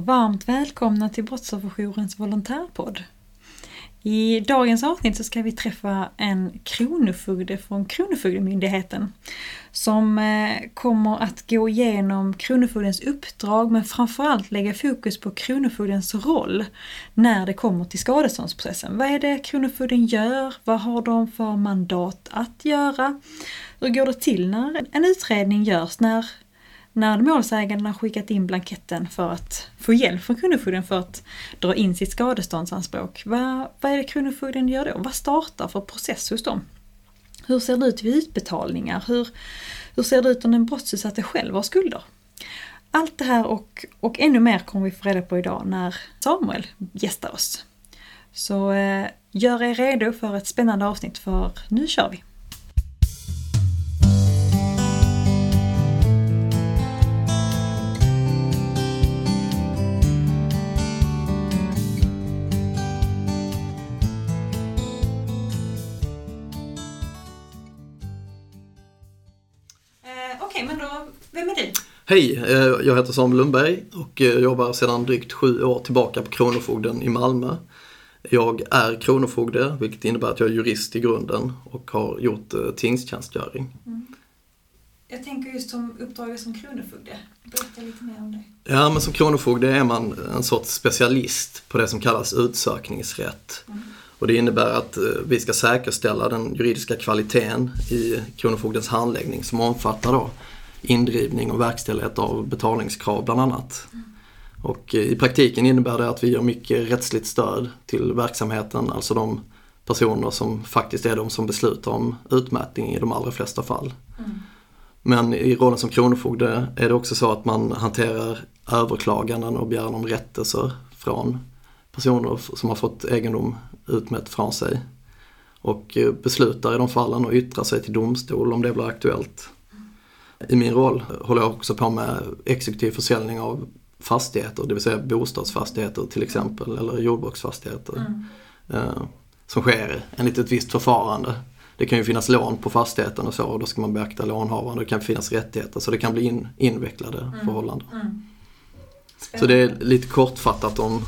Varmt välkomna till Brottsofferjourens volontärpodd. I dagens avsnitt så ska vi träffa en kronofogde från Kronofogdemyndigheten som eh, kommer att gå igenom Kronofogdens uppdrag men framförallt lägga fokus på Kronofogdens roll när det kommer till skadeståndsprocessen. Vad är det Kronofogden gör? Vad har de för mandat att göra? Hur går det till när en utredning görs? När när målsäganden har skickat in blanketten för att få hjälp från Kronofogden för att dra in sitt skadeståndsanspråk. Vad, vad är det Kronofogden gör då? Vad startar för process hos dem? Hur ser det ut vid utbetalningar? Hur, hur ser det ut om den brottsutsatte själv har skulder? Allt det här och, och ännu mer kommer vi få reda på idag när Samuel gästar oss. Så eh, gör er redo för ett spännande avsnitt för nu kör vi! Hej, eh, jag heter Samuel Lundberg och eh, jobbar sedan drygt sju år tillbaka på Kronofogden i Malmö. Jag är kronofogde, vilket innebär att jag är jurist i grunden och har gjort eh, tingstjänstgöring. Mm. Jag tänker just som uppdraget som kronofogde. Berätta lite mer om det. Ja, men som kronofogde är man en sorts specialist på det som kallas utsökningsrätt. Mm. Och det innebär att vi ska säkerställa den juridiska kvaliteten i Kronofogdens handläggning som omfattar då indrivning och verkställighet av betalningskrav bland annat. Och eh, i praktiken innebär det att vi ger mycket rättsligt stöd till verksamheten, alltså de personer som faktiskt är de som beslutar om utmätning i de allra flesta fall. Mm. Men i rollen som kronofogde är det också så att man hanterar överklaganden och begäran om rättelser från personer som har fått egendom utmätt från sig. Och eh, beslutar i de fallen och yttrar sig till domstol om det blir aktuellt. I min roll håller jag också på med exekutiv försäljning av fastigheter, det vill säga bostadsfastigheter till exempel, eller jordbruksfastigheter. Mm. Eh, som sker enligt ett visst förfarande. Det kan ju finnas lån på fastigheten och så och då ska man beakta lånhavaren. Det kan finnas rättigheter så det kan bli in, invecklade mm. förhållanden. Mm. Så det är lite kortfattat om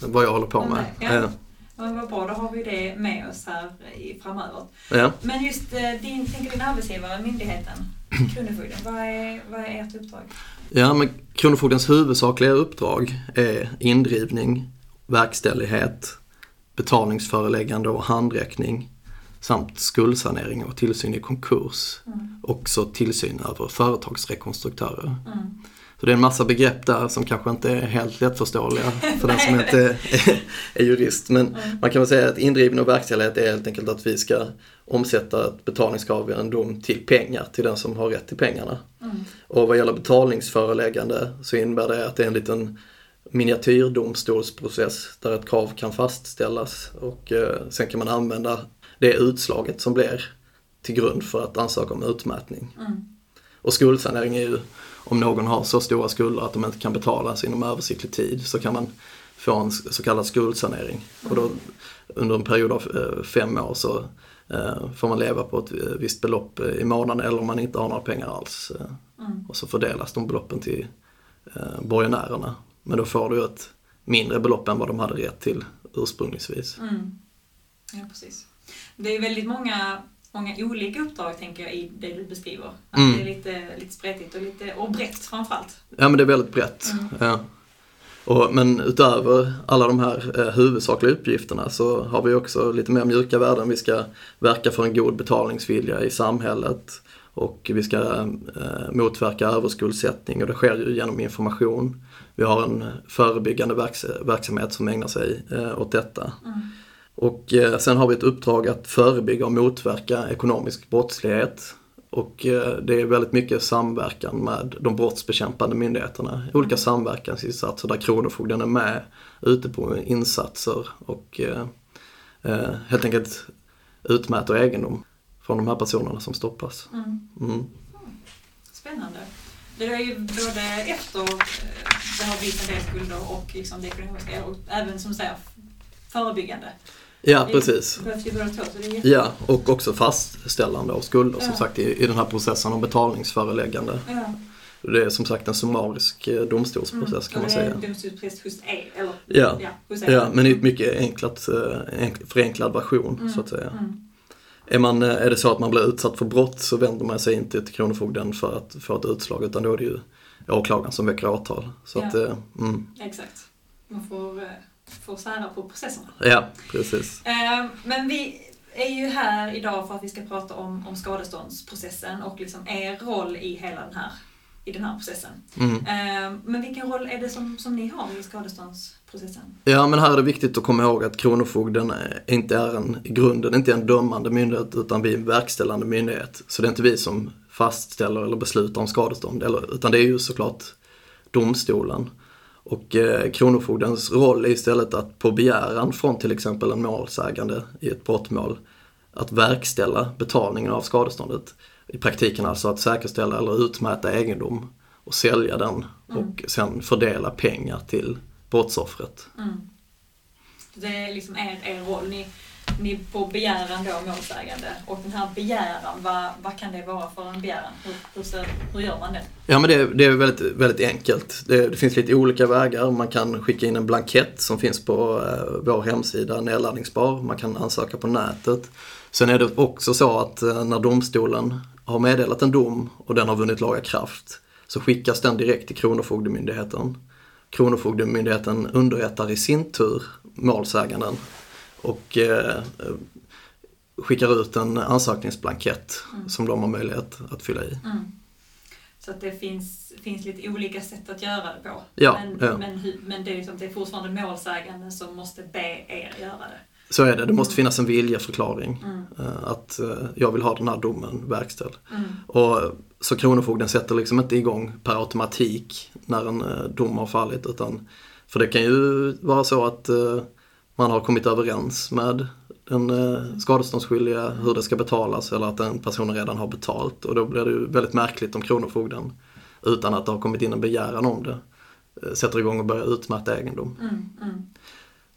vad jag håller på med. Ja. Eh. Men vad bra, då har vi det med oss här i framöver. Ja. Men just eh, din, tänker din arbetsgivare, myndigheten, Kronofogden, vad är, vad är ert uppdrag? Ja, men Kronofogdens huvudsakliga uppdrag är indrivning, verkställighet, betalningsföreläggande och handräckning samt skuldsanering och tillsyn i konkurs. Mm. Också tillsyn över företagsrekonstruktörer. Mm. Så det är en massa begrepp där som kanske inte är helt lättförståeliga för den som inte är, jurist. Men mm. man kan väl säga att indrivning och verkställighet är helt enkelt att vi ska omsätta ett betalningskrav i en dom till pengar, till den som har rätt till pengarna. Mm. Och vad gäller betalningsföreläggande så innebär det att det är en liten miniatyrdomstolsprocess där ett krav kan fastställas och eh, sen kan man använda det utslaget som blir till grund för att ansöka om utmätning. Mm. Och skuldsanering är ju om någon har så stora skulder att de inte kan betalas inom översiktlig tid så kan man få en så kallad skuldsanering. Och då, under en period av eh, fem år så eh, får man leva på ett eh, visst belopp i månaden eller om man inte har några pengar alls. Mm. Och så fördelas de beloppen till borgenärerna. Men då får du ett mindre belopp än vad de hade rätt till ursprunglingsvis. Mm. Ja, precis. Det är väldigt många många olika uppdrag tänker jag i det du beskriver. Att mm. det är lite, lite spretigt och, lite, och brett framförallt. Ja men det är väldigt brett. Mm. Ja. Och, men utöver alla de här eh, huvudsakliga uppgifterna så har vi också lite mer mjuka värden. Vi ska verka för en god betalningsvilja i samhället och vi ska eh, motverka överskuldsättning och det sker ju genom information. Vi har en förebyggande verks verksamhet som ägnar sig eh, åt detta. Mm. Och eh, sen har vi ett uppdrag att förebygga och motverka ekonomisk brottslighet. Och eh, det är väldigt mycket samverkan med de brottsbekämpande myndigheterna. Olika samverkansinsatser där Kronofogden är med ute på insatser och eh, helt enkelt utmäter egendom från de här personerna som stoppas. Mm. Mm. Spännande. Det är ju både efter det har blivit en del skulder och liksom det ekonomiska och även som säger förebyggande. Ja, precis. Ja, och också fastställande av skulder som sagt i, i den här processen om betalningsföreläggande. Det är som sagt en summarisk eh, domstolsprocess kan man säga. En domstolsprocess hos er? Eller? Ja, Ja, ja men i ett mycket enklat, eh, enk- förenklad version så att säga. Mm. Är, man, eh, är det så att man blir utsatt för brott så vänder man sig inte till Kronofogden för att få ett utslag utan då är det ju åklagaren som väcker åtal. Så Ja. att, mm, Exakt. Man får, får sära på processerna. ja, precis. Eh, Men vi är ju här idag för att vi ska prata om, om skadeståndsprocessen och liksom er roll i hela den här, i den här processen. Mm. Eh, Men vilken roll är det som, som ni har i skadeståndsprocessen? Ja, men här är det viktigt att komma ihåg att Kronofogden inte är en, i grunden inte en dömande myndighet utan vi är en verkställande myndighet. Så det är inte vi som fastställer eller beslutar om skadestånd, eller, utan det är ju såklart domstolen. Och eh, Kronofogdens roll är istället att på begäran från till exempel en målsägande i ett brottmål att verkställa betalningen av skadeståndet. I praktiken alltså att säkerställa eller utmäta egendom och sälja den och sen fördela pengar till brottsoffret. Mm. Det är liksom er, er roll. Ni, ni på begäran då målsägande. Och den här begäran, vad, vad kan det vara för en begäran? Hur, hur, hur gör man det? Ja men det, det är väldigt, väldigt enkelt. Det, det finns lite olika vägar. Man kan skicka in en blankett som finns på eh, vår hemsida, nedladdningsbar. Man kan ansöka på nätet. Sen är det också så att eh, när domstolen har meddelat en dom och den har vunnit laga kraft så skickas den direkt till Kronofogdemyndigheten. Kronofogdemyndigheten underrättar i sin tur målsäganden och eh, skickar ut en ansökningsblankett som de har möjlighet att fylla i. Mm. Så att det finns, finns lite olika sätt att göra det på. Ja, men, ja. men, men det, är liksom, det är fortfarande målsäganden som måste be er göra det. Så är det, det måste finnas en viljeförklaring. Mm. eh, Att eh, jag vill ha den här domen verkställd. Mm. Och, så Kronofogden sätter liksom inte igång per automatik när en dom har fallit. Utan, för det kan ju vara så att man har kommit överens med den eh, skadeståndsskyldiga hur det ska betalas eller att den personen redan har betalt. Och då blir det ju väldigt märkligt om Kronofogden utan att det har kommit in en begäran om det eh, sätter igång och börjar utmäta egendom. Mm. Mm.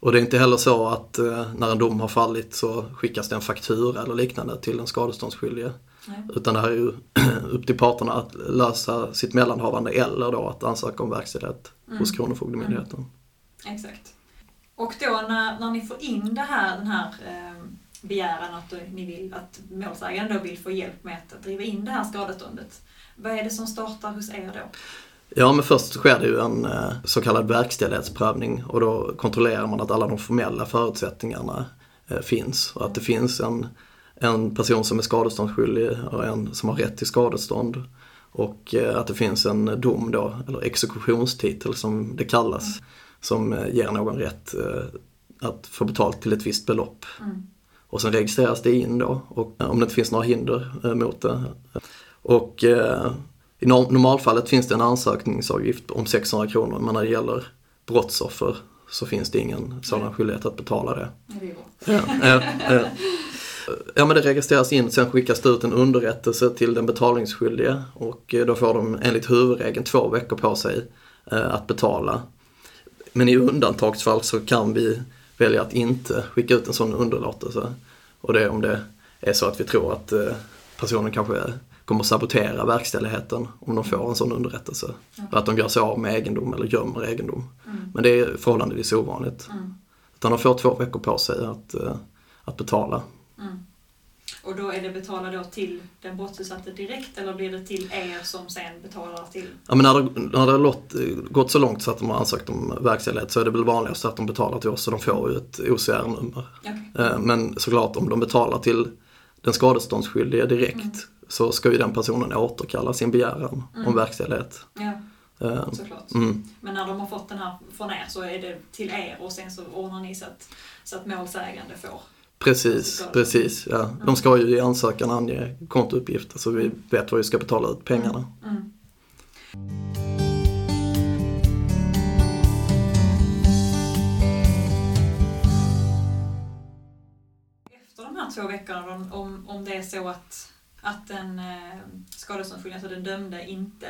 Och det är inte heller så att eh, när en dom har fallit så skickas det en faktura eller liknande till den skadeståndsskyldige. Nej. Utan det här är ju upp till parterna att lösa sitt mellanhavande eller då att ansöka om verkställighet hos Kronofogdemyndigheten. Exakt. Och då när, när ni får in det här, den här eh, begäran att ni vill att målsägaren då vill få hjälp med att driva in det här skadeståndet. Vad är det som startar hos er då? Ja men först sker det ju en eh, så kallad verkställighetsprövning och då kontrollerar man att alla de formella förutsättningarna eh, finns och att det finns en, en person som är skadeståndsskyldig och en som har rätt till skadestånd. Och eh, att det finns en dom då, eller exekutionstitel som det kallas, som eh, ger någon rätt eh, att få betalt till ett visst belopp. Mm. Och sen registreras det in då, och, eh, om det inte finns några hinder mot det. Och i nor- normalfallet finns det en ansökningsavgift om 600 kronor, men när det gäller brottsoffer så finns det ingen sådan skyldighet att betala det. Ja, men det registreras in, sen skickas det ut en underrättelse till den betalningsskyldige och då får de enligt huvudregeln två veckor på sig att betala. Men i undantagsfall så kan vi välja att inte skicka ut en sån underlåtelse. Och det är om det är så att vi tror att eh, personen kanske kommer att sabotera verkställigheten om de får en sån underrättelse. Att de gör sig av med egendom eller gömmer egendom. Men det är förhållandevis ovanligt. Mm. Utan de får två veckor på sig att, eh, att betala. Mm. Och då är det betala då till den brottsutsatte direkt eller blir det till er som sen betalar till? Ja, men när det, när det har låt, gått så långt så att de har ansökt om verkställighet så är det väl vanligast att de betalar till oss och de får ju ett OCR-nummer. Okej. Eh, Men såklart om de betalar till den skadeståndsskyldige direkt Mm. så ska ju den personen återkalla sin begäran om verkställighet. Ja, Eh, såklart. Mm. Men när de har fått den här från er så är det till er och sen så ordnar ni så att, så att målsägande får. Precis, precis. Ja. De ska ju i ansökan ange kontouppgifter så vi vet vad vi ska betala ut pengarna. Mm. Efter de här två veckorna, om, om, om det är så att, att den eh, skadeståndsskyldige, alltså den dömde, inte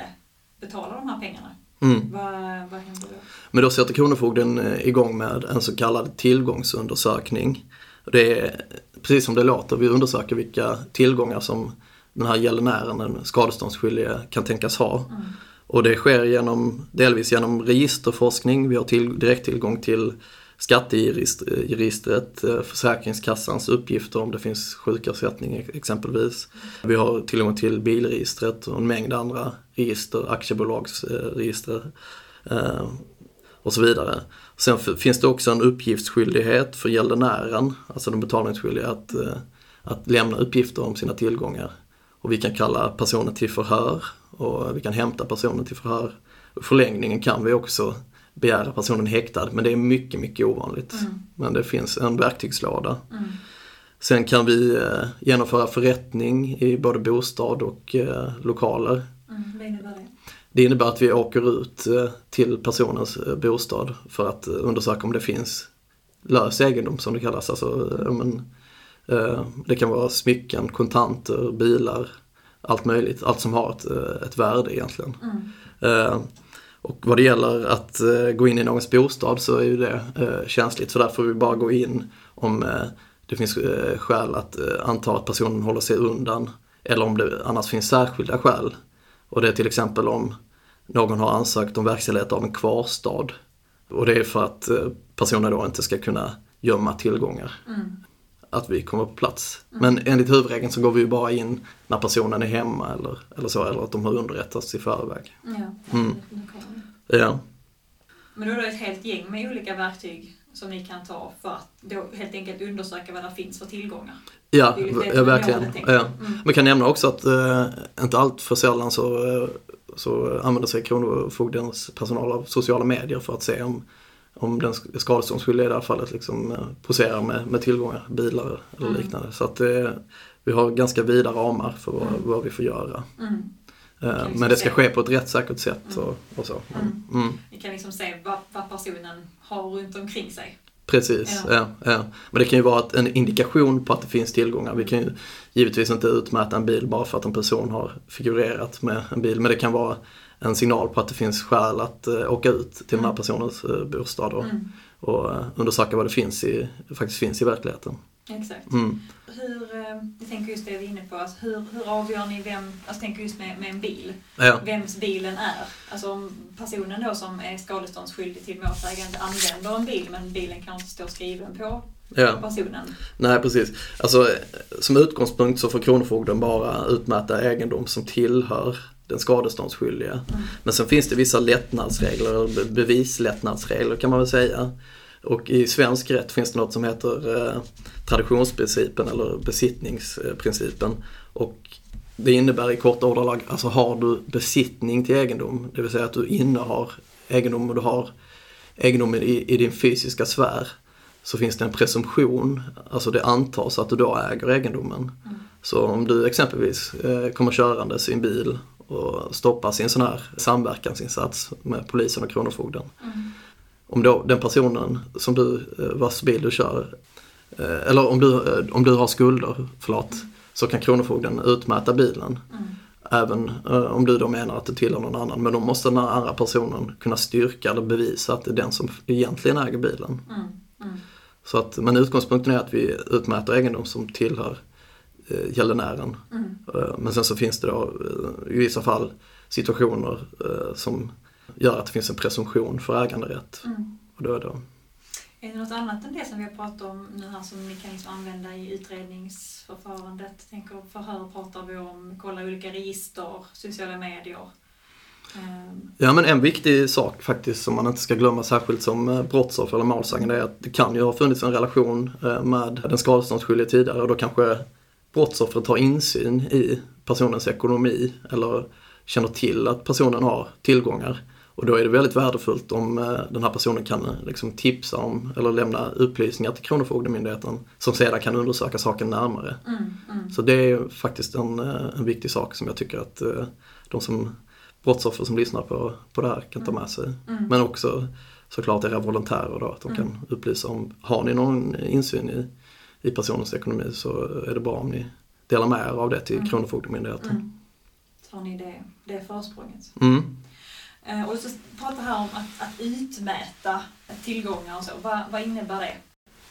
betalar de här pengarna, Mm. vad, vad händer då? Men då sätter Kronofogden eh, igång med en så kallad tillgångsundersökning. Det är precis som det låter, vi undersöker vilka tillgångar som den här gäldenären, den skadeståndsskyldige, kan tänkas ha. Och det sker genom, delvis genom registerforskning. Vi har till, direkt tillgång till skatteregistret, eh, Försäkringskassans uppgifter om det finns sjukersättning exempelvis. Vi har tillgång till bilregistret och en mängd andra register, aktiebolagsregister eh, och så vidare. Sen finns det också en uppgiftsskyldighet för gäldenären, alltså den betalningsskyldiga, att, eh, att lämna uppgifter om sina tillgångar. Och vi kan kalla personen till förhör och vi kan hämta personen till förhör. I förlängningen kan vi också begära personen häktad men det är mycket, mycket ovanligt. Mm. Men det finns en verktygslåda. Mm. Sen kan vi eh, genomföra förrättning i både bostad och eh, lokaler. Mm. Vad innebär det? Det innebär att vi åker ut eh, till personens eh, bostad för att eh, undersöka om det finns lös egendom som det kallas. Alltså, men, det kan vara smycken, kontanter, bilar, allt möjligt. Allt som har ett, ett värde egentligen. Mm. Och vad det gäller att gå in i någons bostad så är ju det känsligt. Så där får vi bara gå in om det finns skäl att anta att personen håller sig undan. Eller om det annars finns särskilda skäl. Och det är till exempel om någon har ansökt om verkställighet av en kvarstad. Och det är för att eh, personen då inte ska kunna gömma tillgångar. Mm att vi kommer på plats. Mm. Men enligt huvudregeln så går vi ju bara in när personen är hemma eller, eller så, eller att de har underrättats i förväg. Ja, mm. ja. Men då är det ett helt gäng med olika verktyg som ni kan ta för att då helt enkelt undersöka vad det finns för tillgångar? Ja, ja verkligen. Ja. Mm. Man kan nämna också att äh, inte allt för sällan så, äh, så använder sig Kronofogdens personal av sociala medier för att se om om den skadeståndsskyldiga i det här fallet liksom eh, poserar med, med tillgångar, bilar eller mm. liknande. Så att det, vi har ganska vida ramar för vad, mm. vad vi får göra. Mm. Uh, men det ska ske på ett rättssäkert sätt mm. och, och, så. Mm. Vi kan liksom se vad, vad, personen har runt omkring sig. Precis, ja. ja. Ja, Men det kan ju vara en indikation på att det finns tillgångar. Vi kan ju givetvis inte utmäta en bil bara för att en person har figurerat med en bil. Men det kan vara en signal på att det finns skäl att uh, åka ut till mm. den här personens uh, bostad och, mm. och uh, undersöka vad det finns i, faktiskt finns i verkligheten. Exakt. Mm. Hur, jag tänker just det vi är inne på, alltså hur, hur avgör ni vem, alltså tänker just med, med en bil, ja. vems bilen är? Alltså om personen då som är skadeståndsskyldig till målsägande använder en bil men bilen kanske inte står skriven på ja. personen. Nej precis. Alltså som utgångspunkt så får Kronofogden bara utmäta egendom som tillhör den skadeståndsskyldiga. Mm. Men sen finns det vissa lättnadsregler, bevislättnadsregler kan man väl säga. Och i svensk rätt finns det något som heter eh, traditionsprincipen eller besittningsprincipen. Och det innebär i korta ordalag, alltså har du besittning till egendom, det vill säga att du innehar egendom och du har egendom i, i din fysiska sfär, så finns det en presumtion, alltså det antas att du då äger egendomen. Mm. Så om du exempelvis eh, kommer körandes i en bil och stoppas i en sån här samverkansinsats med polisen och Kronofogden. Mm. Om då den personen som du, eh, vars bil du kör, eh, eller om du, eh, om du har skulder, förlåt, mm. så kan Kronofogden utmäta bilen. Mm. Även om du då menar att det tillhör någon annan. Men då måste den andra personen kunna styrka eller bevisa att det är den som egentligen äger bilen. Mm. mm. Så att, men utgångspunkten är att vi utmäter egendom som tillhör eh, gäldenären. Mm. Men sen så finns det då i vissa fall situationer eh, som gör att det finns en presumtion för äganderätt. Mm. Och då är, det... är det något annat än det som vi har pratat om nu här som ni kan liksom använda i utredningsförfarandet? Tänker förhör pratar vi om, kolla olika register, sociala medier. Ehm. Ja men en viktig sak faktiskt som man inte ska glömma särskilt som brottsoffer eller målsägande är att det kan ju ha funnits en relation med den skadeståndsskyldige tidigare och då kanske brottsoffret har insyn i personens ekonomi eller känner till att personen har tillgångar. Och då är det väldigt värdefullt om eh, den här personen kan eh, liksom tipsa om eller lämna upplysningar till Kronofogdemyndigheten som sedan kan undersöka saken närmare. Mm, mm. Så det är faktiskt en, eh, en viktig sak som jag tycker att de som brottsoffer som lyssnar på, på det här kan ta med sig. Mm. Men också såklart era volontärer då, att de kan mm. upplysa om, har ni någon insyn i i personens ekonomi så är det bra om ni delar med er av det till mm. Kronofogdemyndigheten. Mm. Så har ni det, det försprånget. Mm. Eh, och så pratar här om att, att utmäta tillgångar och så. Vad, vad innebär det?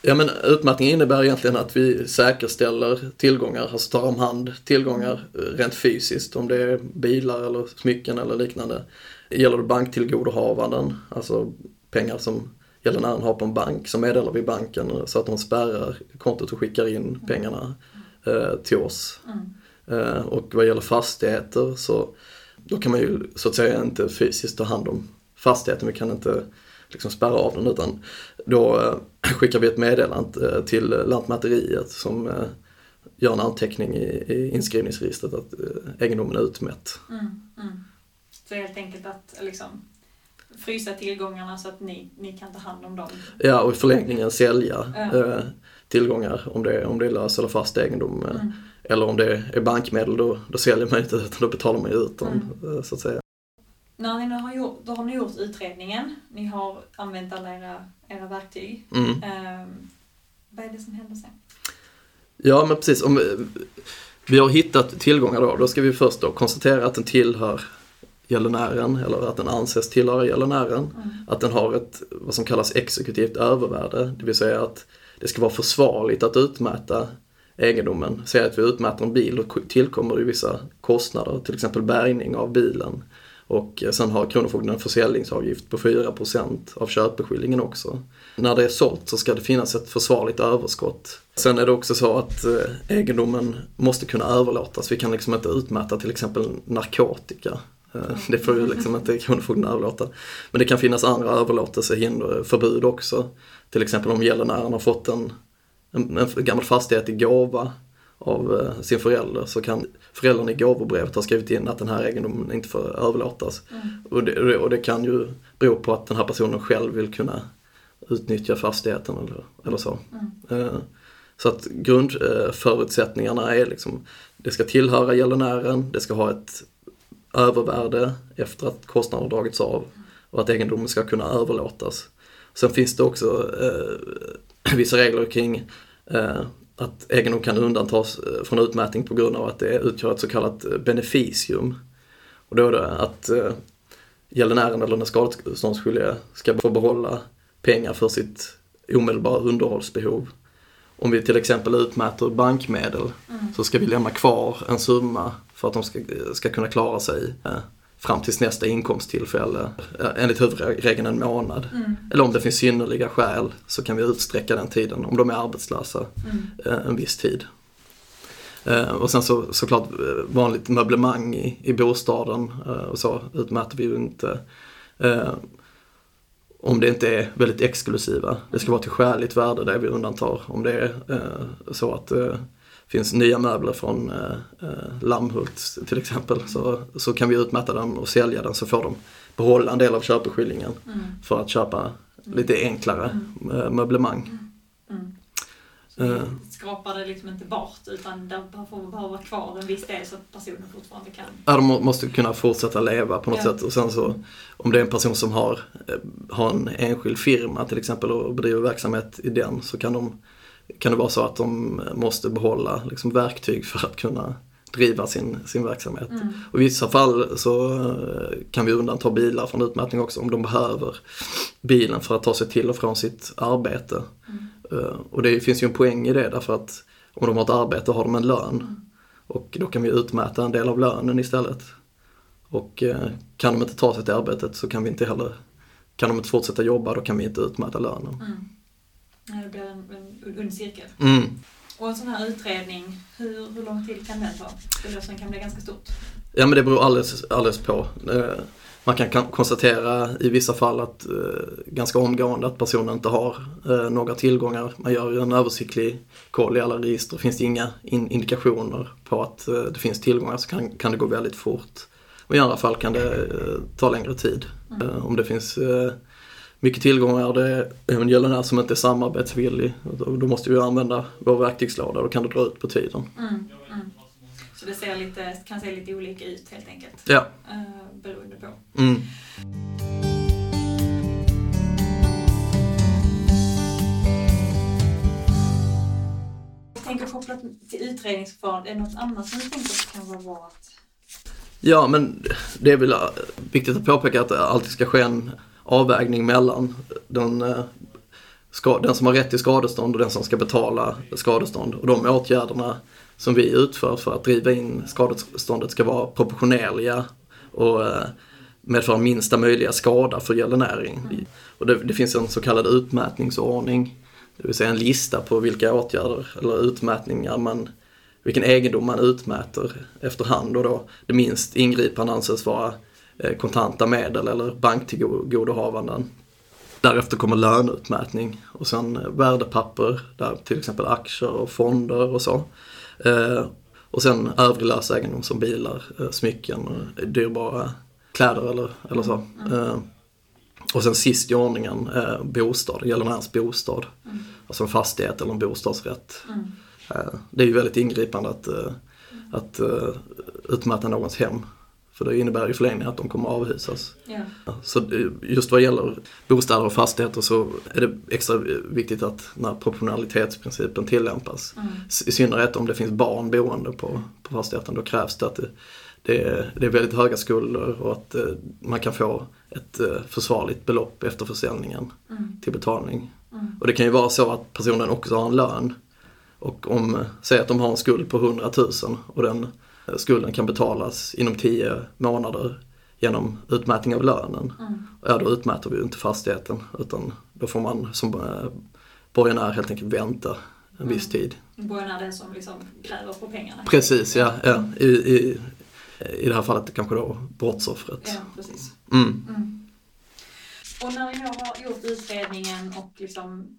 Ja men utmattning innebär egentligen att vi säkerställer tillgångar, alltså tar om hand tillgångar eh, rent fysiskt. Om det är bilar eller smycken eller liknande. Gäller det banktillgodohavanden, alltså pengar som gäldenären har på en bank så meddelar vi banken så att de spärrar kontot och skickar in pengarna eh, till oss. Mm. Eh, och vad gäller fastigheter så då kan man ju så att säga inte fysiskt ta hand om fastigheten. Vi kan inte liksom spärra av den utan då eh, skickar vi ett meddelande eh, till Lantmäteriet som eh, gör en anteckning i, i inskrivningsregistret att eh, egendomen är utmätt. Mm. Mm. Så helt enkelt att liksom frysa tillgångarna så att ni, ni kan ta hand om dem. Ja, och i förlängningen sälja Ja. Tillgångar om det, om det är lös eller fast egendom. eh, Mm. Eller om det är bankmedel då, då säljer man inte utan då betalar man ut dem eh, så att säga. När ni har gjort, då har ni gjort utredningen, ni har använt alla era, era verktyg. Mm. Ehm, vad är det som händer sen? Ja men precis, om vi, vi har hittat tillgångar då, då ska vi först då konstatera att den tillhör gäldenären eller att den anses tillhöra gäldenären. Mm. Att den har ett, vad som kallas exekutivt övervärde, det vill säga att det ska vara försvarligt att utmäta egendomen. Säg att vi utmäter en bil och tillkommer det vissa kostnader, till exempel bärgning av bilen. Och eh, sen har Kronofogden en försäljningsavgift på 4% av köpeskillingen också. När det är sålt så ska det finnas ett försvarligt överskott. Sen är det också så att eh, egendomen måste kunna överlåtas. Vi kan liksom inte utmäta till exempel narkotika. Eh, det får ju liksom inte Kronofogden överlåta. Men det kan finnas andra överlåtelsehinder, förbud också. Till exempel om gäldenären har fått en, en, en gammal fastighet i gåva av eh, sin förälder så kan föräldern i gåvobrevet ha skrivit in att den här egendomen inte får överlåtas. Mm. Och det, och det- kan ju bero på att den här personen själv vill kunna utnyttja fastigheten eller, eller så. Mm. Eh, Så att grundförutsättningarna är liksom, det ska tillhöra gäldenären, det ska ha ett övervärde efter att kostnaden har dragits av och att egendomen ska kunna överlåtas. Sen finns det också eh, vissa regler kring eh, att egendom kan undantas eh, från utmätning på grund av att det utgör ett så kallat eh, beneficium. Och då är det att eh, gäldenären eller den skadeståndsskyldige ska få behålla pengar för sitt omedelbara underhållsbehov. Om vi till exempel utmäter bankmedel Mm. så ska vi lämna kvar en summa för att de ska, ska kunna klara sig eh, fram tills nästa inkomsttillfälle. Eh, enligt huvudregeln en månad. Mm. Eller om det finns synnerliga skäl så kan vi utsträcka den tiden om de är arbetslösa Mm. eh, en viss tid. Eh, och sen så såklart vanligt möblemang i, i bostaden och så utmäter vi ju inte. Om det inte är väldigt exklusiva. Det ska vara till skäligt värde det vi undantar. Om det är så att finns nya möbler från eh, eh, Lammhult till exempel så, så kan vi utmäta den och sälja den så får de behålla en del av köpeskillingen Mm. för att köpa lite enklare eh, möblemang. Mm. Vi Eh. skrapar det liksom inte bort utan det får bara vara kvar en viss del så att personen fortfarande kan. Ja, de må- måste kunna fortsätta leva på något Ja. sätt och sen så om det är en person som har, har en enskild firma till exempel och bedriver verksamhet i den så kan, de, kan det vara så att de måste behålla liksom, verktyg för att kunna driva sin, sin verksamhet. Mm. Och I vissa fall så eh, kan vi undanta bilar från utmätning också om de behöver bilen för att ta sig till och från sitt arbete. Mm. Eh, Och det finns ju en poäng i det därför att om de har ett arbete har de en lön. Och då kan vi utmäta en del av lönen istället. Och eh, kan de inte ta sig till arbetet så kan vi inte heller, kan de inte fortsätta jobba då kan vi inte utmäta lönen. Ja, det blir en, en ond cirkel. Mm. Och en sån här utredning, hur, hur lång tid kan den ta? Det låter som kan bli ganska stort. Ja men det beror alldeles, alldeles på. Eh, Man kan konstatera i vissa fall att eh, ganska omgående att personen inte har eh, några tillgångar. Man gör ju en översiktlig koll i alla register. Finns det inga in- indikationer på att eh, det finns tillgångar så kan, kan det gå väldigt fort. Och i andra fall kan det eh, ta längre tid. Mm. Eh, Om det finns eh, mycket tillgångar det är en gäldenär som inte är samarbetsvillig, då, då måste vi använda vår verktygslåda. Då kan det dra ut på tiden. Mm. Mm. Så det ser lite, kan se lite olika ut helt enkelt. Ja. Eh, beroende på. Mm. Jag tänker kopplat till utredningsförfarandet, är det något annat som du tänker kan vara bra att... Ja, men det är väl viktigt att påpeka att det alltid ska ske en avvägning mellan den, eh, ska, den som har rätt till skadestånd och den som ska betala skadestånd. Och de åtgärderna som vi utför för att driva in skadeståndet ska vara proportionerliga och eh, medföra minsta möjliga skada för gäldenären. Mm. Och det, det, finns en så kallad utmätningsordning, det vill säga en lista på vilka åtgärder eller utmätningar man, vilken egendom man utmäter efterhand och då det minst ingripande anses vara kontanta medel eller banktillgodohavanden. Därefter kommer löneutmätning och sen värdepapper, där till exempel aktier och fonder och så. Eh, och sen övrig lös egendom som bilar, eh, smycken, dyrbara kläder eller, eller så. Mm. Eh, och sen sist i ordningen eh, bostad, gäldenärens bostad. Mm. Alltså en fastighet eller en bostadsrätt. Mm. Eh, det är ju väldigt ingripande att, eh, att utmäta någons hem. För det innebär ju förlängningen att de kommer att avhysas. Ja. Så just vad gäller bostäder och fastigheter så är det extra viktigt att när proportionalitetsprincipen tillämpas. Mm. I synnerhet om det finns barn boende på, på fastigheten, då krävs det att det, det, är, det är väldigt höga skulder och att eh, man kan få ett eh, försvarligt belopp efter försäljningen mm. till betalning. Mm. Och det kan ju vara så att personen också har en lön. Och om, säg att de har en skuld på 100 000 och den skulden kan betalas inom 10 månader genom utmätning av lönen. Mm. Ja, då utmäter vi ju inte fastigheten utan då får man som eh, borgenär helt enkelt vänta en mm. viss tid. Borgenär är den som liksom kräver på pengarna? Precis, ja. ja. I, i, I det här fallet kanske då brottsoffret. Ja, precis. Mm. Mm. Och när vi nu har gjort utredningen och liksom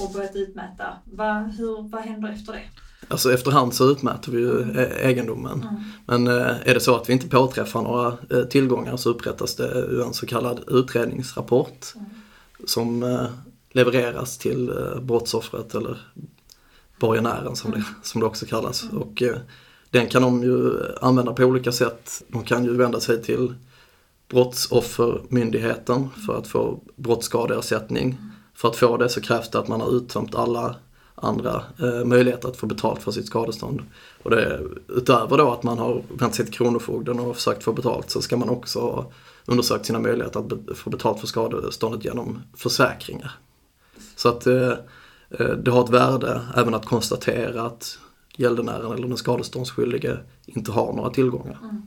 och börjat utmäta, vad, hur, vad händer efter det? Alltså efterhand så utmäter vi ju mm. E- egendomen. Mm. Men eh, är det så att vi inte påträffar några eh, tillgångar så upprättas det en så kallad utredningsrapport mm. som eh, levereras till brottsoffret eller borgenären som, det, mm. som det också kallas. Mm. Och den kan de ju använda på olika sätt. De kan ju vända sig till Brottsoffermyndigheten för att få brottsskadeersättning. Mm. För att få det så krävs det att man har uttömt alla andra eh, möjligheter att få betalt för sitt skadestånd. Och det, utöver då att man har vänt sig till Kronofogden och försökt få betalt så ska man också ha undersökt sina möjligheter att be, få betalt för skadeståndet genom försäkringar. Så att eh, eh det har ett värde även att konstatera att gäldenären eller den skadeståndsskyldige inte har några tillgångar. Mm.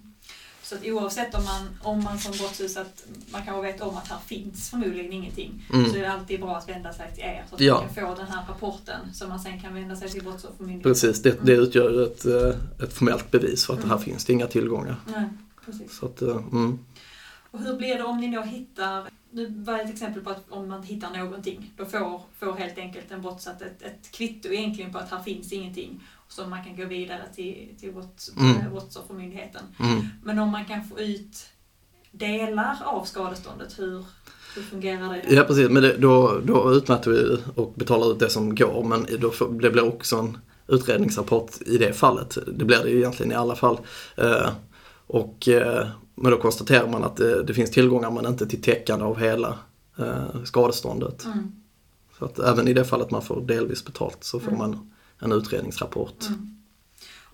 Så att oavsett om man, om man som brottsutsatt, man kanske vet om att här finns förmodligen ingenting, mm. så är det alltid bra att vända sig till er så att ja. man kan få den här rapporten som man sen kan vända sig till Brottsoffermyndigheten. Precis, det, det utgör ett, eh, ett formellt bevis för att mm. här finns det inga tillgångar. Nej, precis. Så att, eh, mm. Och hur blir det om ni då hittar, nu var ett exempel på att om man hittar någonting, då får, får helt enkelt en brottsutsatt ett, ett kvitto egentligen på att här finns ingenting så man kan gå vidare till, till brotts, mm. Eh, Brottsoffermyndigheten. Mm. Men om man kan få ut delar av skadeståndet, hur, hur fungerar det? Ja precis, men det, då, då utmäter vi och betalar ut det som går men då det blir också en utredningsrapport i det fallet. Det blir det ju egentligen i alla fall. Eh, och, eh, men då konstaterar man att det, det, finns tillgångar men inte till täckande av hela eh, skadeståndet. Mm. Så att även i det fallet man får delvis betalt så får mm. man en utredningsrapport. Mm.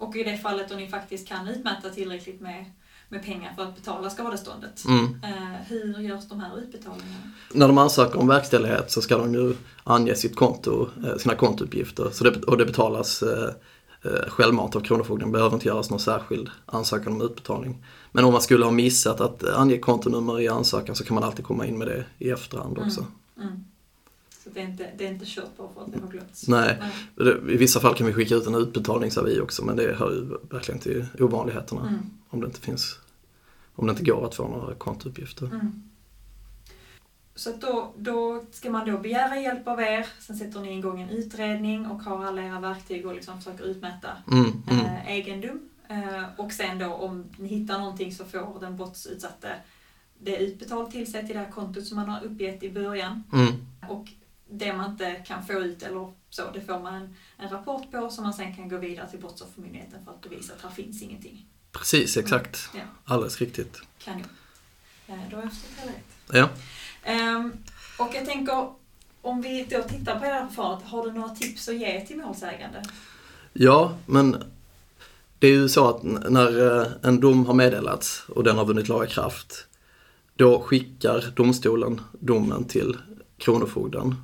Och i det fallet då ni faktiskt kan utmäta tillräckligt med, med pengar för att betala skadeståndet, mm. eh, hur görs de här utbetalningarna? När de ansöker om verkställighet så ska de ju ange sitt konto, eh, sina kontouppgifter så det, och det betalas eh, självmant av Kronofogden, behöver inte göras någon särskild ansökan om utbetalning. Men om man skulle ha missat att ange kontonummer i ansökan så kan man alltid komma in med det i efterhand också. Mm. Mm. Så det är inte, det är inte kört på för att det har glömts. Nej, Nej. i vissa fall kan vi skicka ut en utbetalningsavi också men det hör ju verkligen till ovanligheterna. Mm. Om det inte finns, om det inte går att få några kontouppgifter. Mm. Så då, då ska man då begära hjälp av er, sen sätter ni igång en utredning och har alla era verktyg och liksom försöker utmäta mm, mm. Äh, egendom. Äh, och sen då om ni hittar någonting så får den brottsutsatte det utbetalt till sig till det här kontot som man har uppgett i början. Mm. Och det man inte kan få ut eller så, det får man en, en rapport på som man sen kan gå vidare till Brottsoffermyndigheten för att bevisa att här finns ingenting. Precis, exakt. Mm. Ja. Alldeles riktigt. Kanon. Eh, då har jag förstått hela rätt. Ja. Um, och jag tänker, om vi då tittar på det här förfarandet, har du några tips att ge till målsägande? Ja, men det är ju så att när eh, en dom har meddelats och den har vunnit laga kraft, då skickar domstolen domen till Kronofogden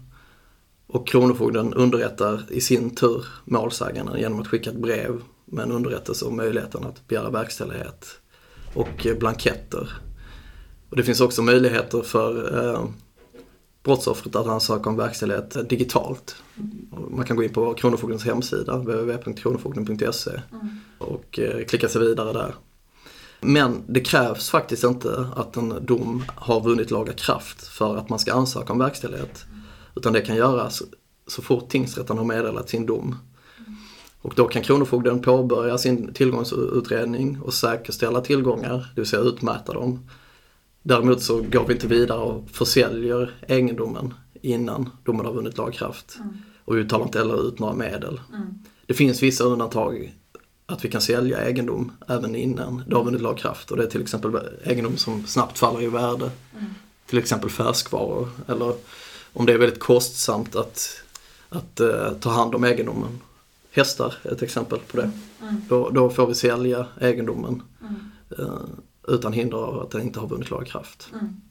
Och Kronofogden underrättar i sin tur målsäganden genom att skicka ett brev med en underrättelse om möjligheten att begära verkställighet och blanketter. Och det finns också möjligheter för eh, brottsoffret att ansöka om verkställighet digitalt. Man kan gå in på Kronofogdens hemsida, www.kronofogden.se mm. och eh, klicka sig vidare där. Men det krävs faktiskt inte att en dom har vunnit laga kraft för att man ska ansöka om verkställighet. Utan det kan göras så fort tingsrätten har meddelat sin dom. Och då kan Kronofogden påbörja sin tillgångsutredning och säkerställa tillgångar, det vill säga utmäta dem. Däremot så går vi inte vidare och försäljer egendomen innan domen har vunnit lagkraft. Mm. Och vi talar inte heller ut några medel. Mm. Det finns vissa undantag att vi kan sälja egendom även innan det har vunnit lagkraft. Och det är till exempel egendom som snabbt faller i värde. Mm. Till exempel färskvaror. Eller om det är väldigt kostsamt att, att uh, ta hand om egendomen. Hästar är ett exempel på det. Mm. mm. Då, då, får vi sälja egendomen. Uh, utan hinder av att den inte har vunnit lagakraft. Mm.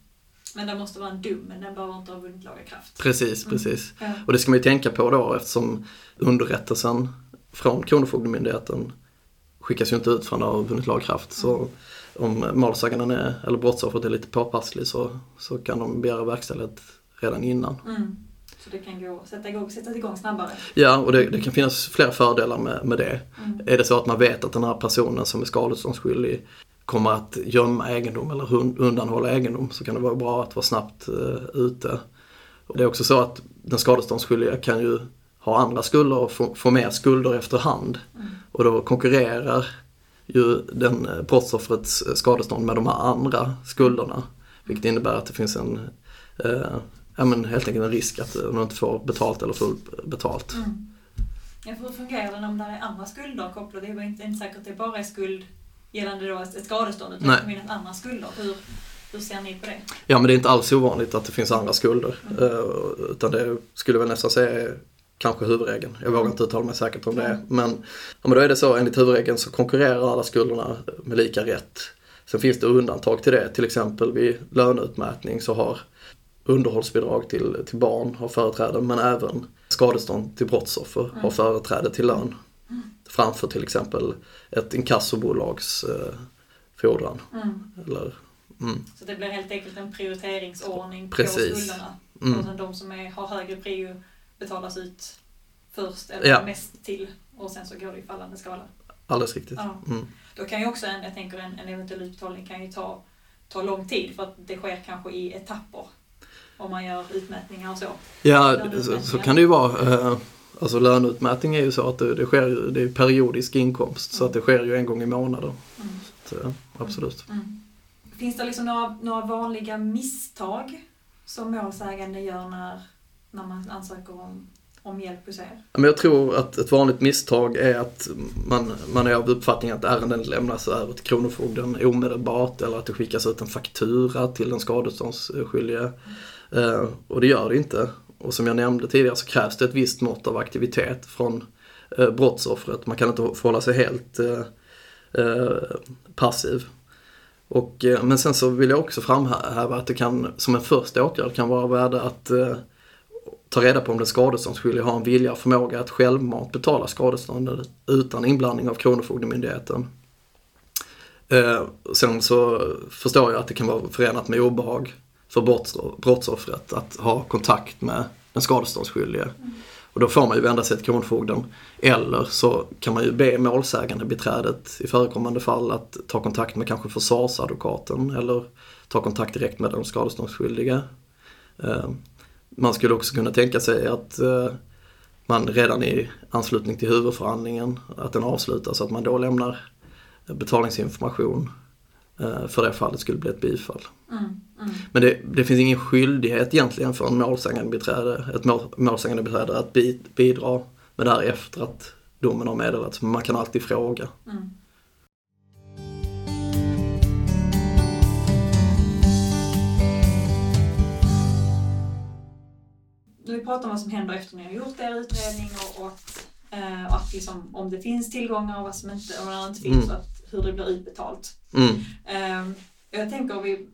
Men det måste vara en dom, men den behöver inte ha vunnit lagakraft. Precis, mm. precis. Ja. Och det ska man ju tänka på då eftersom underrättelsen från Kronofogdemyndigheten skickas ju inte ut förrän det har vunnit lagkraft. Så mm. om målsäganden är, eller brottsoffret är lite påpasslig så, så kan de begära verkställighet redan innan. Mm. Så det kan gå, sätta igång, sättas igång snabbare? Ja, och det, det kan finnas flera fördelar med, med det. Mm. Är det så att man vet att den här personen som är skadeståndsskyldig kommer att gömma egendom eller undanhålla egendom så kan det vara bra att vara snabbt uh, ute. Och det är också så att den skadeståndsskyldiga kan ju ha andra skulder och få, få mer skulder efterhand. Mm. Och då konkurrerar ju den eh, brottsoffrets skadestånd med de här andra skulderna. Vilket innebär att det finns en, uh, ja men helt enkelt en risk att man inte får betalt eller fullt betalt. Mm. Ja, hur fungerar det om det är andra skulder kopplade? Det är inte, inte säkert att det bara är skuld gällande då ett skadestånd utan det andra skulder. Hur, hur ser ni på det? Ja men det är inte alls ovanligt att det finns andra skulder. Mm. Uh, utan det skulle väl nästan säga är kanske huvudregeln. Jag vågar inte uttala mig säkert om det. Mm. Men, ja, men då är det så enligt huvudregeln så konkurrerar alla skulderna med lika rätt. Sen finns det undantag till det. Till exempel vid löneutmätning så har underhållsbidrag till, till barn har företräde men även skadestånd till brottsoffer mm. har företräde till lön framför till exempel ett inkassobolags eh, fordran. Mm. Eller, mm. Så det blir helt enkelt en prioriteringsordning Precis. på skulderna. Mm. Och sen de som är, har högre prio betalas ut först eller ja. mest till och sen så går det i fallande skala. Alldeles riktigt. Ja. Mm. Då kan ju också en, jag tänker en, en eventuell utbetalning kan ju ta, ta lång tid för att det sker kanske i etapper. Om man gör utmätningar och så. Ja, så, så, kan det ju vara. Eh, Alltså löneutmätning är ju så att det, det sker det är periodisk inkomst mm. så att det sker ju en gång i månaden. Mm. Så, absolut. Mm. Finns det liksom några, några vanliga misstag som målsägande gör när, när man ansöker om, om hjälp hos er? Men jag tror att ett vanligt misstag är att man, man är av uppfattningen att ärenden lämnas över till Kronofogden omedelbart eller att det skickas ut en faktura till den skadeståndsskyldige. Mm. Eh, och det gör det inte. Och som jag nämnde tidigare så krävs det ett visst mått av aktivitet från eh, brottsoffret. Man kan inte förhålla sig helt eh, eh, passiv. Och, eh, men sen så vill jag också framhäva att det kan, som en första åtgärd kan vara värde att eh, ta reda på om den skadeståndsskyldige har en vilja och förmåga att självmant betala skadeståndet utan inblandning av Kronofogdemyndigheten. Eh, sen så förstår jag att det kan vara förenat med obehag för brottsoffret att ha kontakt med den skadeståndsskyldige. Mm. Och då får man ju vända sig till Kronofogden. Eller så kan man ju be målsägande beträdet i förekommande fall att ta kontakt med kanske försvarsadvokaten eller ta kontakt direkt med den skadeståndsskyldige. Eh, man skulle också kunna tänka sig att eh, man redan i anslutning till huvudförhandlingen, att den avslutas, att man då lämnar betalningsinformation för det fallet skulle bli ett bifall. Mm, mm. Men det, det, finns ingen skyldighet egentligen för en målsägande beträde, ett mål, målsägande beträde att bi, bidra med det här efter att domen har meddelats. Man kan alltid fråga. Mm. Nu pratar om vad som händer efter ni har gjort er utredning och, och, eh, och att liksom, om det finns tillgångar och vad som inte, om det inte finns. Mm. Hur det blir utbetalt. Mm. Ehm, jag tänker vi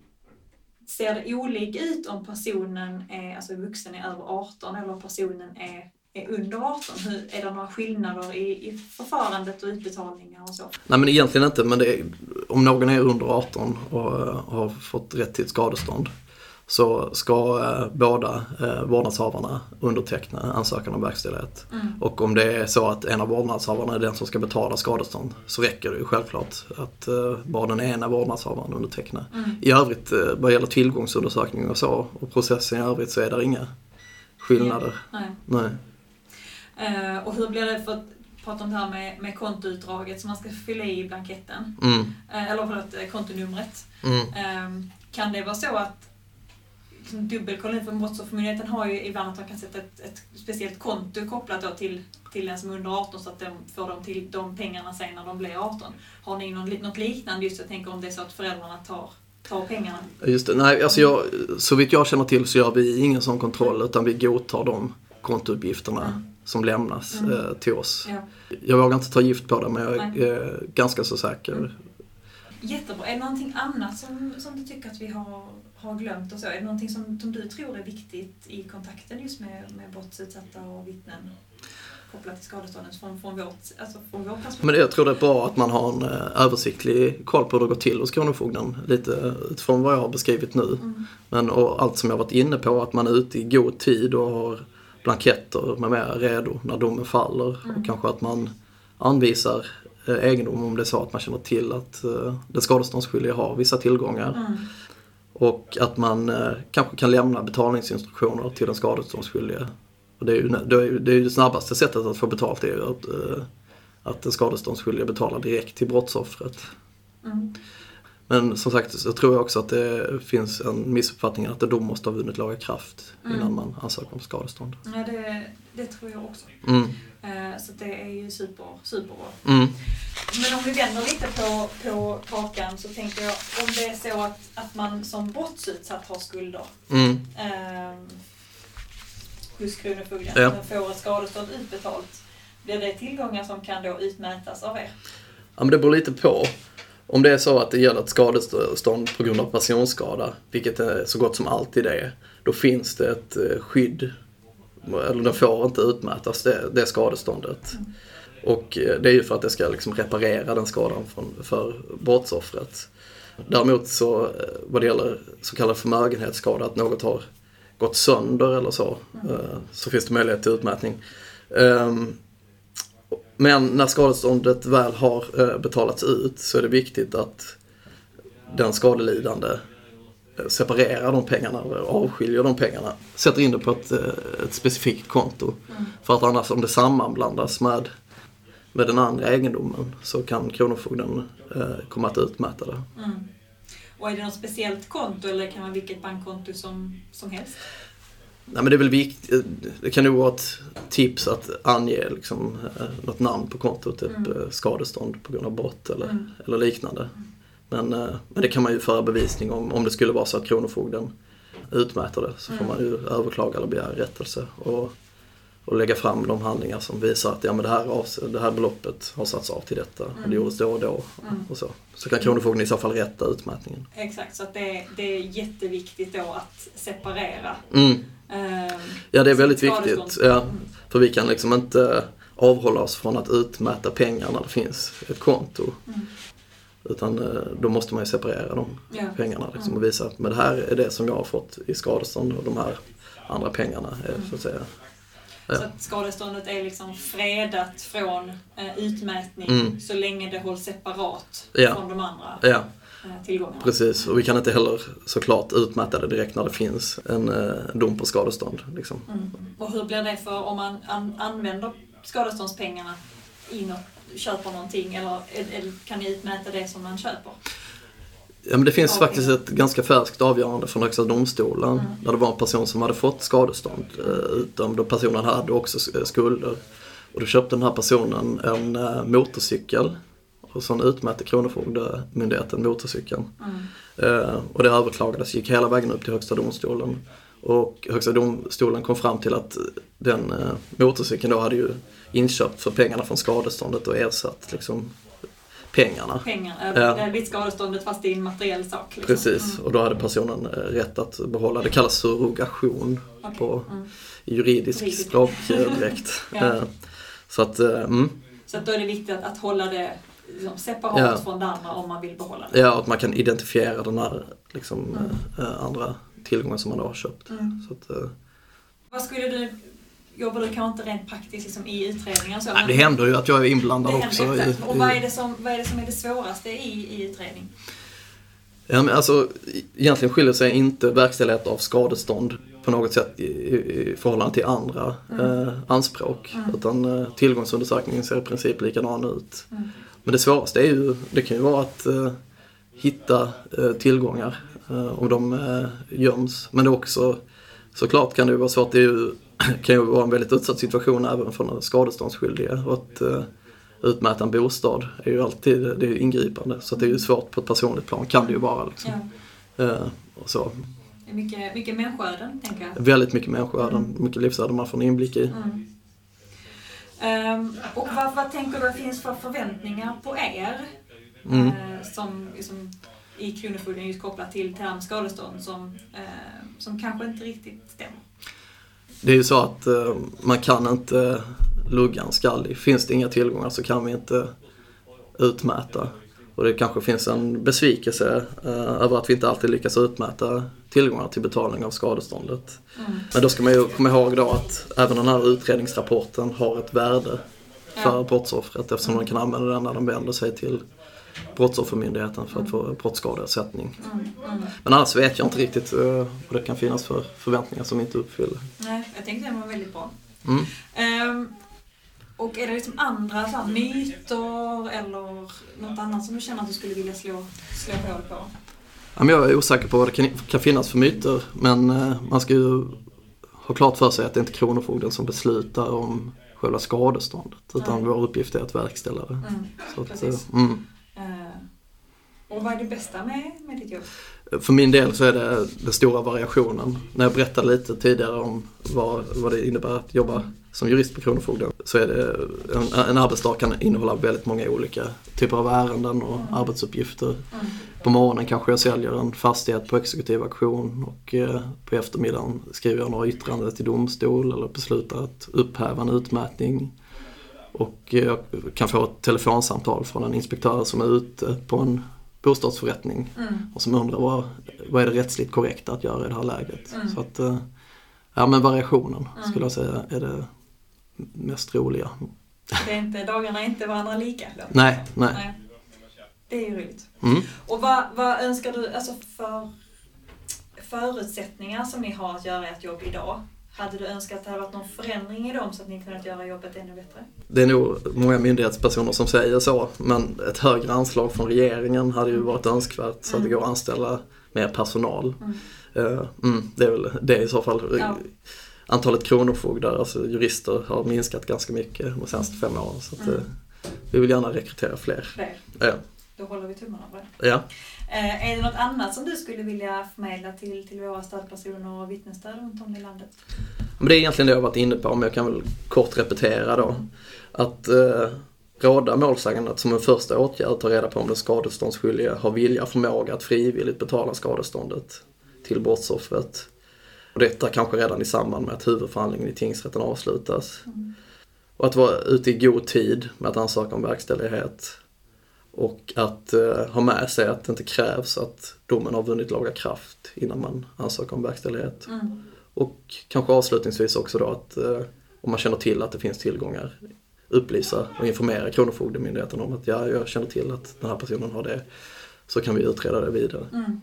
ser det olika ut om personen är, alltså vuxen är över 18 eller om personen är, är under 18? Hur, är det några skillnader i, i förfarandet och utbetalningar och så? Nej men egentligen inte, men är, om någon är under 18 och uh, har fått rätt till ett skadestånd så ska eh, båda eh, vårdnadshavarna underteckna ansökan om verkställighet. Mm. Och om det är så att en av vårdnadshavarna är den som ska betala skadestånd så räcker det ju självklart att eh, bara den ena vårdnadshavaren undertecknar. Mm. I övrigt eh, vad gäller tillgångsundersökning och så och processen i övrigt så är det inga skillnader. Nej. Nej. Uh, och hur blir det för att prata om det här med, med kontoutdraget som man ska fylla i blanketten? Mm. Uh, eller förlåt, eh, kontonumret. Mm. Uh, kan det vara så att dubbelkolla för Brottsoffermyndigheten har ju ibland att de kan sätta ett, ett speciellt konto kopplat till, till den som är under 18 så att de får de, till de pengarna sen när de blir 18. Har ni någon, något liknande just jag tänker om det är så att föräldrarna tar tar pengarna? Just det, nej alltså jag, så vitt jag känner till så gör vi ingen sån kontroll utan vi godtar de kontouppgifterna mm. som lämnas mm. eh, till oss. Ja. Jag vågar inte ta gift på det men jag är eh, ganska så säker. Jättebra. Är det någonting annat som, som du tycker att vi har har glömt och så. Är det någonting som, som du tror är viktigt i kontakten just med, med brottsutsatta och vittnen? kopplat till skadeståndet från, från, vårt, alltså från vår perspektiv. Men jag tror det är bra att man har en eh, översiktlig koll på hur det går till hos Kronofogden. Lite utifrån vad jag har beskrivit nu. Mm. Men och allt som jag varit inne på, att man är ute i god tid och har blanketter med mera redo när domen faller. Mm. Och kanske att man anvisar egendom om det är så att man känner till att eh, den skadeståndsskyldige har vissa tillgångar. Mm. Och att man eh, kanske kan lämna betalningsinstruktioner till den skadeståndsskyldige. Och det, är ju, det, är, det snabbaste sättet att få betalt är ju att, eh, att den skadeståndsskyldige betalar direkt till brottsoffret. Mm. Men som sagt så tror jag också att det finns en missuppfattning att en dom måste ha vunnit laga kraft mm. innan man ansöker om skadestånd. Ja, det, det tror jag också. Mm. Eh, så det är ju super, superbra. Mm. Men om vi vänder lite på, på kakan så tänker jag om det är så att, att man som brottsutsatt har skulder mm. eh, hos Kronofogden, ja. får ett skadestånd utbetalt. Blir det tillgångar som kan då utmätas av er? Ja men det beror lite på. Om det är så att det gäller ett skadestånd på grund av personskada, vilket det så gott som alltid är, då finns det ett eh, skydd. Eller det får inte utmätas, det, det skadeståndet. Och eh, det är ju för att det ska liksom reparera den skadan för, för brottsoffret. Däremot så eh, vad det gäller så kallad förmögenhetsskada, att något har gått sönder eller så, mm. så finns det möjlighet till utmätning. Ehm, men när skadeståndet väl har eh, betalats ut så är det viktigt att den skadelidande eh, separerar de pengarna, avskiljer de pengarna, sätter in det på ett, eh, ett specifikt konto. Mm. För att annars om det sammanblandas med, med den andra egendomen så kan Kronofogden eh, komma att utmäta det. Mm. Och är det något speciellt konto eller kan det vara vilket bankkonto som, som helst? Nej men det är väl viktigt, det kan nog vara ett tips att ange liksom, eh, något namn på kontot, typ mm. Eh, skadestånd på grund av brott eller, mm. eller liknande. Men, eh, men det kan man ju föra bevisning om, om det skulle vara så att Kronofogden utmäter det så får mm. man ju överklaga eller begära rättelse och, och lägga fram de handlingar som visar att ja, men det, här, det här beloppet har satts av till detta och det gjordes då och då. Mm. Och så. så kan Kronofogden i så fall rätta utmätningen. Exakt, så det, det är jätteviktigt då att separera mm. Ja, det är väldigt viktigt. Ja, för vi kan liksom inte avhålla oss från att utmäta pengar när det finns ett konto. Mm. Utan eh, då måste man ju separera de ja. pengarna liksom, och visa att men det här är det som jag har fått i skadestånd och de här andra pengarna är mm. så att säga. Ja. Så att skadeståndet är liksom fredat från eh, utmätning mm. så länge det hålls separat ja. från de andra. Ja. Eh. Precis, och vi kan inte heller såklart utmäta det direkt när det finns en eh, dom på skadestånd. Liksom. Mm. Och hur blir det för om man an använder skadeståndspengarna i något, köper någonting eller, eller kan ni utmäta det som man köper? Ja, men det finns okay. faktiskt ett ganska färskt avgörande från Högsta domstolen mm. där det var en person som hade fått skadestånd eh, utom då personen hade också skulder. Och då köpte den här personen en eh, motorcykel och sen utmätte Kronofogdemyndigheten motorcykeln. Mm. Eh, och det överklagades, gick hela vägen upp till Högsta domstolen. Och Högsta domstolen kom fram till att den eh, motorcykeln då hade ju inköpt för pengarna från skadeståndet och ersatt liksom, pengarna. Pengar, ja. det är lite skadeståndet fast det är en materiell sak. Liksom. Precis, mm. och då hade personen rätt att behålla, det kallas surrogation okay. på mm. juridisk språkdräkt. ja. Så att, mm. Så att då är det viktigt att, att hålla det liksom separat ja. från det andra om man vill behålla det. Ja, att man kan identifiera den här liksom, mm. andra tillgången som man har köpt. Mm. Så att, Vad skulle du Jobbar du kanske inte rent praktiskt liksom, i utredningar? Så, ja, det händer ju att jag är inblandad också. I, och vad är, det som, vad är det som är det svåraste i, i utredning? Ja, men alltså, egentligen skiljer sig inte verkställighet av skadestånd på något sätt i, i förhållande till andra mm. eh, anspråk. Mm. Utan eh, tillgångsundersökningen ser i princip likadan ut. Mm. Men det svåraste är ju, det kan ju vara att eh, hitta eh, tillgångar eh, om de eh, göms. Men det är också, såklart kan det ju vara svårt, det är ju, kan ju vara en väldigt utsatt situation även för den skadeståndsskyldige. Och att eh, utmäta en bostad är ju alltid det är ingripande. Så det är ju svårt på ett personligt plan, kan det ju vara. Liksom. Ja. Eh, och så. Mycket, mycket människoöden, tänker jag. Väldigt mycket människoöden, mm. mycket livsöden man får en inblick i. Mm. Um, och vad, vad tänker du det finns för förväntningar på er? Mm. Uh, som liksom, i Kronofogden just kopplat till term skadestånd som, uh, som kanske inte riktigt stämmer? Det är ju så att uh, man kan inte lugga en skallig. Finns det inga tillgångar så kan vi inte utmäta. Och det kanske finns en besvikelse eh, över att vi inte alltid lyckas utmäta tillgångar till betalning av skadeståndet. Mm. Men då ska man ju komma ihåg då att även den här utredningsrapporten har ett värde för ja. brottsoffret eftersom man kan använda den när den vänder sig till Brottsoffermyndigheten för att få brottsskadeersättning. Mm, mm. Men annars vet jag inte riktigt uh, vad det kan finnas för förväntningar som inte uppfyller. Nej, jag tänkte det var väldigt bra. Mm. Um, och är det liksom andra så här, myter eller något annat som du känner att du skulle vilja slå, slå hål på? Ja, jag är osäker på vad det kan, kan finnas för myter men uh, man ska ju ha klart för sig att det inte är Kronofogden som beslutar om själva skadeståndet utan Nej. vår uppgift är att verkställa det. Mm, så att, uh, mm. Och vad är det bästa med, med ditt jobb? För min del så är det den stora variationen. När jag berättade lite tidigare om vad, vad det innebär att jobba som jurist på Kronofogden så är det en, en arbetsdag kan innehålla väldigt många olika typer av ärenden och mm. arbetsuppgifter. Mm. På morgonen kanske jag säljer en fastighet på exekutiv auktion och eh, på eftermiddagen skriver jag några yttranden till domstol eller beslutar att upphäva en utmätning. Och jag kan få ett telefonsamtal från en inspektör som är ute på en bostadsförrättning mm. och som undrar vad, vad är det rättsligt korrekt att göra i det här läget. Mm. Så att, eh, ja men variationen mm. skulle jag säga är det mest roliga. Det är inte, dagarna är inte varandra lika? Nej, nej, nej. Det är ju roligt. Mm. Och vad, vad önskar du, alltså för förutsättningar som ni har att göra ert jobb idag? Hade du önskat att det hade varit någon förändring i dem så att ni kunnat göra jobbet ännu bättre? Det är nog många myndighetspersoner som säger så, men ett högre anslag från regeringen hade ju varit önskvärt så att det går att anställa mer personal. Mm. Uh, mm, det är väl det i så fall. Ja. Antalet kronofogdar, alltså jurister, har minskat ganska mycket de senaste fem åren. Så att, mm. uh, vi vill gärna rekrytera fler. fler. Ja. Då håller vi tummarna på det. Ja. Eh, är det något annat som du skulle vilja förmedla till, till våra stödpersoner och vittnesstöd runt om i landet? Men det är egentligen det jag varit inne på, men jag kan väl kort repetera då. Att eh, råda målsäganden att som en första åtgärd ta reda på om den skadeståndsskyldige har vilja och förmåga att frivilligt betala skadeståndet till brottsoffret. Och detta kanske redan i samband med att huvudförhandlingen i tingsrätten avslutas. Mm. Och att vara ute i god tid med att ansöka om verkställighet och att eh, ha med sig att det inte krävs att domen har vunnit laga kraft innan man ansöker om verkställighet. Mm. Och kanske avslutningsvis också då att eh, om man känner till att det finns tillgångar upplysa och informera Kronofogdemyndigheten om att ja, jag känner till att den här personen har det. Så kan vi utreda det vidare. Mm.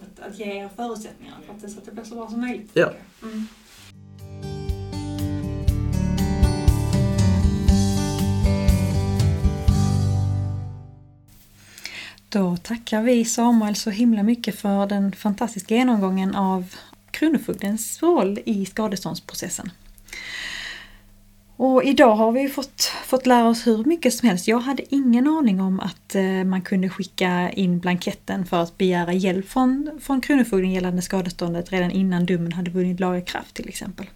Att, att ge er förutsättningar för att det, så att det blir så bra som möjligt. Ja. Mm. Då tackar vi Samuel så himla mycket för den fantastiska genomgången av Kronofogdens roll i skadeståndsprocessen. Och idag har vi fått, fått lära oss hur mycket som helst. Jag hade ingen aning om att eh, man kunde skicka in blanketten för att begära hjälp från, från Kronofogden gällande skadeståndet redan innan domen hade vunnit laga kraft till exempel.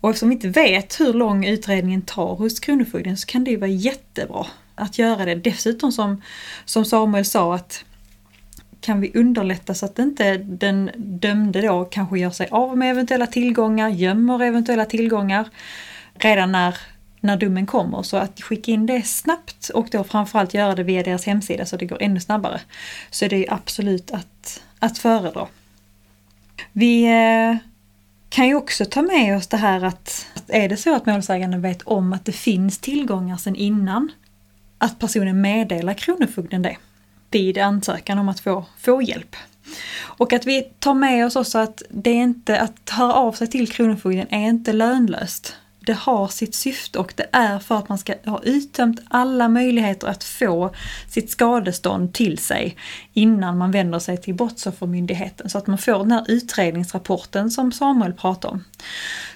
Och eftersom vi inte vet hur lång utredningen tar hos Kronofogden så kan det ju vara jättebra att göra det. Dessutom som, som Samuel sa att kan vi underlätta så att inte den dömde då kanske gör sig av med eventuella tillgångar, gömmer eventuella tillgångar redan när, när domen kommer. Så att skicka in det snabbt och då framförallt göra det via deras hemsida så det går ännu snabbare. Så det är absolut att, att föredra. Vi eh, kan ju också ta med oss det här att är det så att målsäganden vet om att det finns tillgångar sedan innan, att personen meddelar Kronofogden det vid ansökan om att få, få hjälp. Och att vi tar med oss också att det är inte, att höra av sig till Kronofogden är inte lönlöst. Det har sitt syfte och det är för att man ska ha uttömt alla möjligheter att få sitt skadestånd till sig innan man vänder sig till Brottsoffermyndigheten. Så att man får den här utredningsrapporten som Samuel pratar om.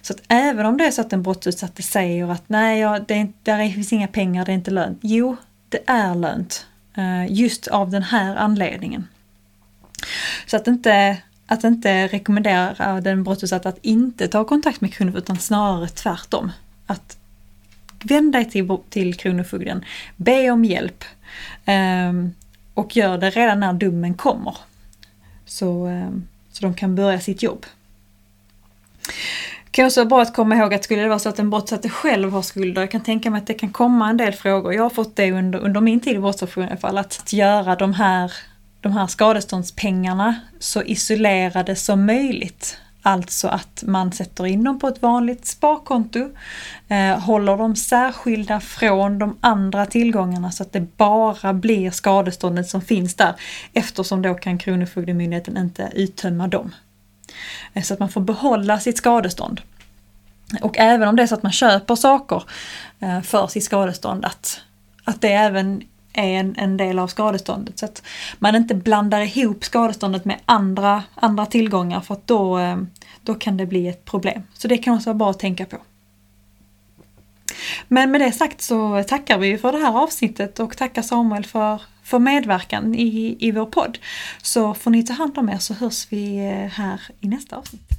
Så att även om det är så att den brottsutsatte säger att nej, ja, det är, där finns inga pengar, det är inte lönt. Jo, det är lönt. Eh, just av den här anledningen. Så att inte, att inte rekommendera den brottsutsatta att inte ta kontakt med Kronofogden utan snarare tvärtom. Att vänd dig till, till Kronofogden, be om hjälp um, och gör det redan när domen kommer. Så, um, så de kan börja sitt jobb kan också vara bra att komma ihåg att skulle det vara så att en brottsutsatte själv har skulder, jag kan tänka mig att det kan komma en del frågor. Jag har fått det under, under min tid i brottsofferjouren i alla fall, att göra de här, de här skadeståndspengarna så isolerade som möjligt. Alltså att man sätter in dem på ett vanligt sparkonto, eh, håller dem särskilda från de andra tillgångarna så att det bara blir skadeståndet som finns där eftersom då kan Kronofogdemyndigheten inte uttömma dem. Eh, så att man får behålla sitt skadestånd. Och även om det är så att man köper saker eh, för sitt skadestånd, att, att det även är en, en del av skadeståndet. Så att man inte blandar ihop skadeståndet med andra, andra tillgångar för att då, eh, då kan det bli ett problem. Så det kan också vara bra att tänka på. Men med det sagt så tackar vi för det här avsnittet och tackar Samuel för, för medverkan i, i vår podd. Så får ni ta hand om er så hörs vi eh, här i nästa avsnitt.